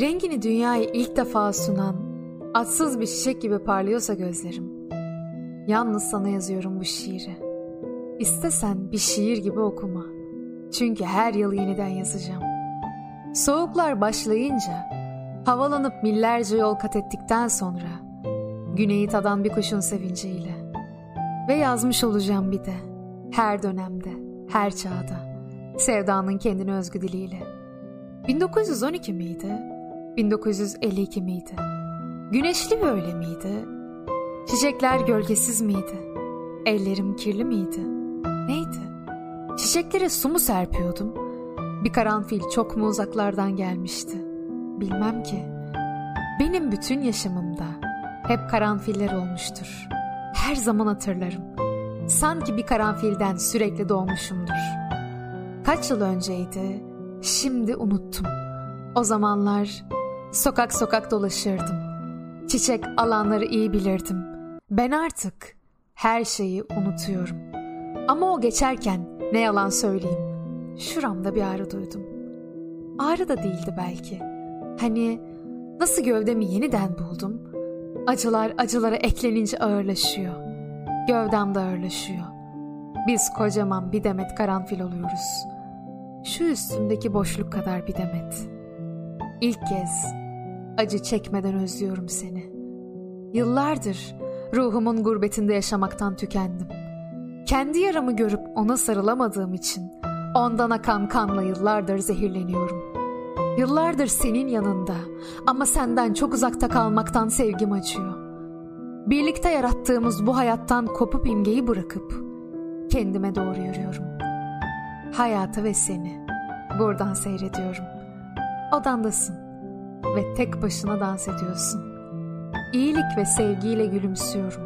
Rengini dünyaya ilk defa sunan, atsız bir çiçek gibi parlıyorsa gözlerim. Yalnız sana yazıyorum bu şiiri. İstesen bir şiir gibi okuma. Çünkü her yıl yeniden yazacağım. Soğuklar başlayınca, havalanıp millerce yol kat ettikten sonra, güneyi tadan bir kuşun sevinciyle. Ve yazmış olacağım bir de, her dönemde, her çağda, sevdanın kendine özgü diliyle. 1912 miydi? 1952 miydi? Güneşli böyle miydi? Çiçekler gölgesiz miydi? Ellerim kirli miydi? Neydi? Çiçeklere su mu serpiyordum? Bir karanfil çok mu uzaklardan gelmişti? Bilmem ki. Benim bütün yaşamımda hep karanfiller olmuştur. Her zaman hatırlarım. Sanki bir karanfilden sürekli doğmuşumdur. Kaç yıl önceydi? Şimdi unuttum. O zamanlar sokak sokak dolaşırdım. Çiçek alanları iyi bilirdim. Ben artık her şeyi unutuyorum. Ama o geçerken ne yalan söyleyeyim. Şuramda bir ağrı duydum. Ağrı da değildi belki. Hani nasıl gövdemi yeniden buldum. Acılar acılara eklenince ağırlaşıyor. Gövdem de ağırlaşıyor. Biz kocaman bir demet karanfil oluyoruz. Şu üstümdeki boşluk kadar bir demet. İlk kez acı çekmeden özlüyorum seni. Yıllardır ruhumun gurbetinde yaşamaktan tükendim. Kendi yaramı görüp ona sarılamadığım için ondan akan kanla yıllardır zehirleniyorum. Yıllardır senin yanında ama senden çok uzakta kalmaktan sevgim acıyor. Birlikte yarattığımız bu hayattan kopup imgeyi bırakıp kendime doğru yürüyorum. Hayatı ve seni buradan seyrediyorum. Odandasın ve tek başına dans ediyorsun. İyilik ve sevgiyle gülümsüyorum.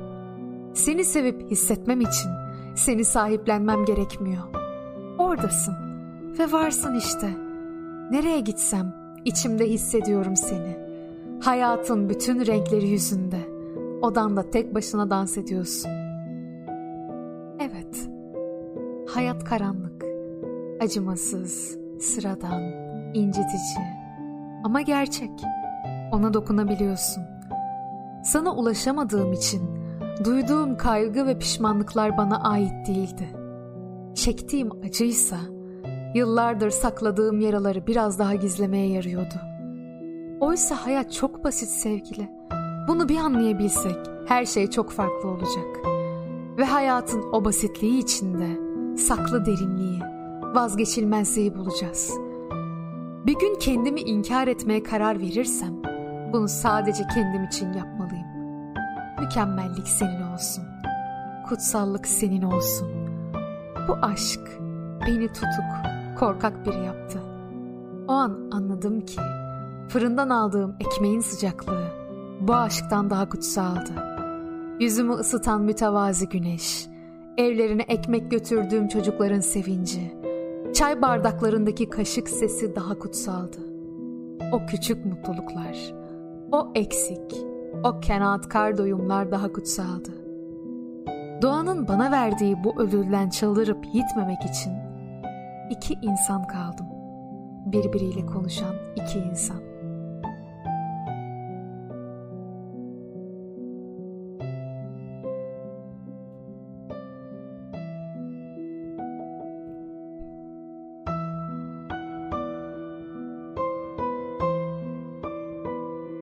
Seni sevip hissetmem için seni sahiplenmem gerekmiyor. Oradasın ve varsın işte. Nereye gitsem içimde hissediyorum seni. Hayatın bütün renkleri yüzünde. Odanda tek başına dans ediyorsun. Evet. Hayat karanlık. Acımasız, sıradan, incitici ama gerçek. Ona dokunabiliyorsun. Sana ulaşamadığım için duyduğum kaygı ve pişmanlıklar bana ait değildi. Çektiğim acıysa yıllardır sakladığım yaraları biraz daha gizlemeye yarıyordu. Oysa hayat çok basit sevgili. Bunu bir anlayabilsek her şey çok farklı olacak. Ve hayatın o basitliği içinde saklı derinliği, vazgeçilmezliği bulacağız. Bir gün kendimi inkar etmeye karar verirsem bunu sadece kendim için yapmalıyım. Mükemmellik senin olsun. Kutsallık senin olsun. Bu aşk beni tutuk, korkak biri yaptı. O an anladım ki fırından aldığım ekmeğin sıcaklığı bu aşktan daha kutsaldı. Yüzümü ısıtan mütevazi güneş, evlerine ekmek götürdüğüm çocukların sevinci, çay bardaklarındaki kaşık sesi daha kutsaldı. O küçük mutluluklar, o eksik, o kenaatkar doyumlar daha kutsaldı. Doğanın bana verdiği bu ödülden çaldırıp yitmemek için iki insan kaldım. Birbiriyle konuşan iki insan.